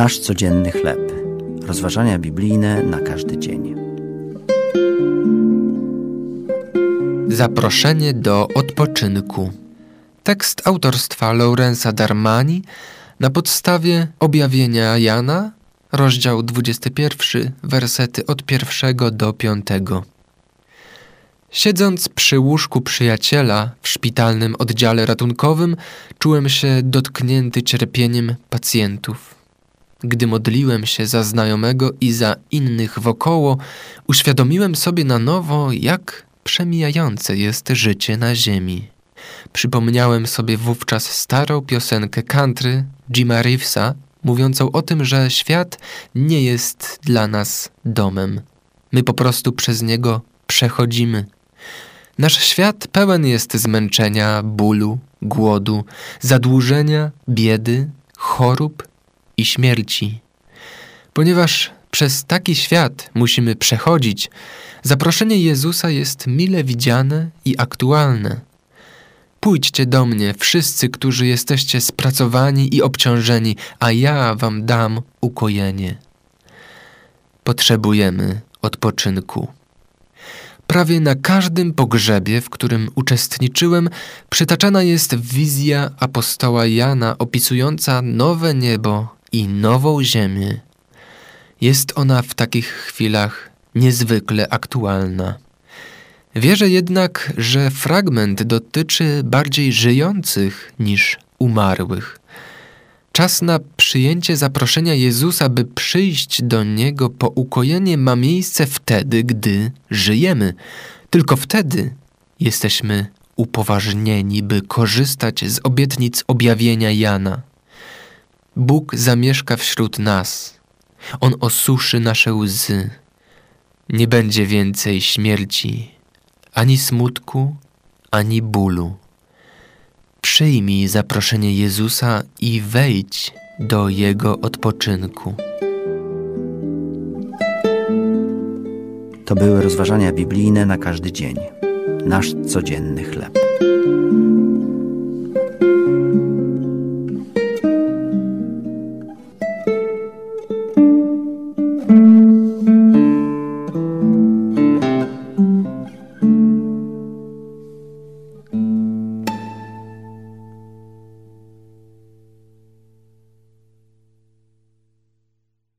Nasz codzienny chleb. Rozważania biblijne na każdy dzień. Zaproszenie do odpoczynku. Tekst autorstwa Laurensa Darmani na podstawie objawienia Jana, rozdział 21, wersety od pierwszego do piątego. Siedząc przy łóżku przyjaciela w szpitalnym oddziale ratunkowym, czułem się dotknięty cierpieniem pacjentów. Gdy modliłem się za znajomego i za innych wokoło, uświadomiłem sobie na nowo, jak przemijające jest życie na ziemi. Przypomniałem sobie wówczas starą piosenkę country Jima Reevesa, mówiącą o tym, że świat nie jest dla nas domem. My po prostu przez niego przechodzimy. Nasz świat pełen jest zmęczenia, bólu, głodu, zadłużenia, biedy, chorób i śmierci. Ponieważ przez taki świat musimy przechodzić, zaproszenie Jezusa jest mile widziane i aktualne. Pójdźcie do mnie, wszyscy, którzy jesteście spracowani i obciążeni, a ja wam dam ukojenie. Potrzebujemy odpoczynku. Prawie na każdym pogrzebie, w którym uczestniczyłem, przytaczana jest wizja apostoła Jana opisująca nowe niebo i nową ziemię. Jest ona w takich chwilach niezwykle aktualna. Wierzę jednak, że fragment dotyczy bardziej żyjących niż umarłych. Czas na przyjęcie zaproszenia Jezusa, by przyjść do Niego po ukojenie, ma miejsce wtedy, gdy żyjemy. Tylko wtedy jesteśmy upoważnieni, by korzystać z obietnic objawienia Jana. Bóg zamieszka wśród nas. On osuszy nasze łzy. Nie będzie więcej śmierci, ani smutku, ani bólu. Przyjmij zaproszenie Jezusa i wejdź do Jego odpoczynku. To były rozważania biblijne na każdy dzień. Nasz codzienny chleb.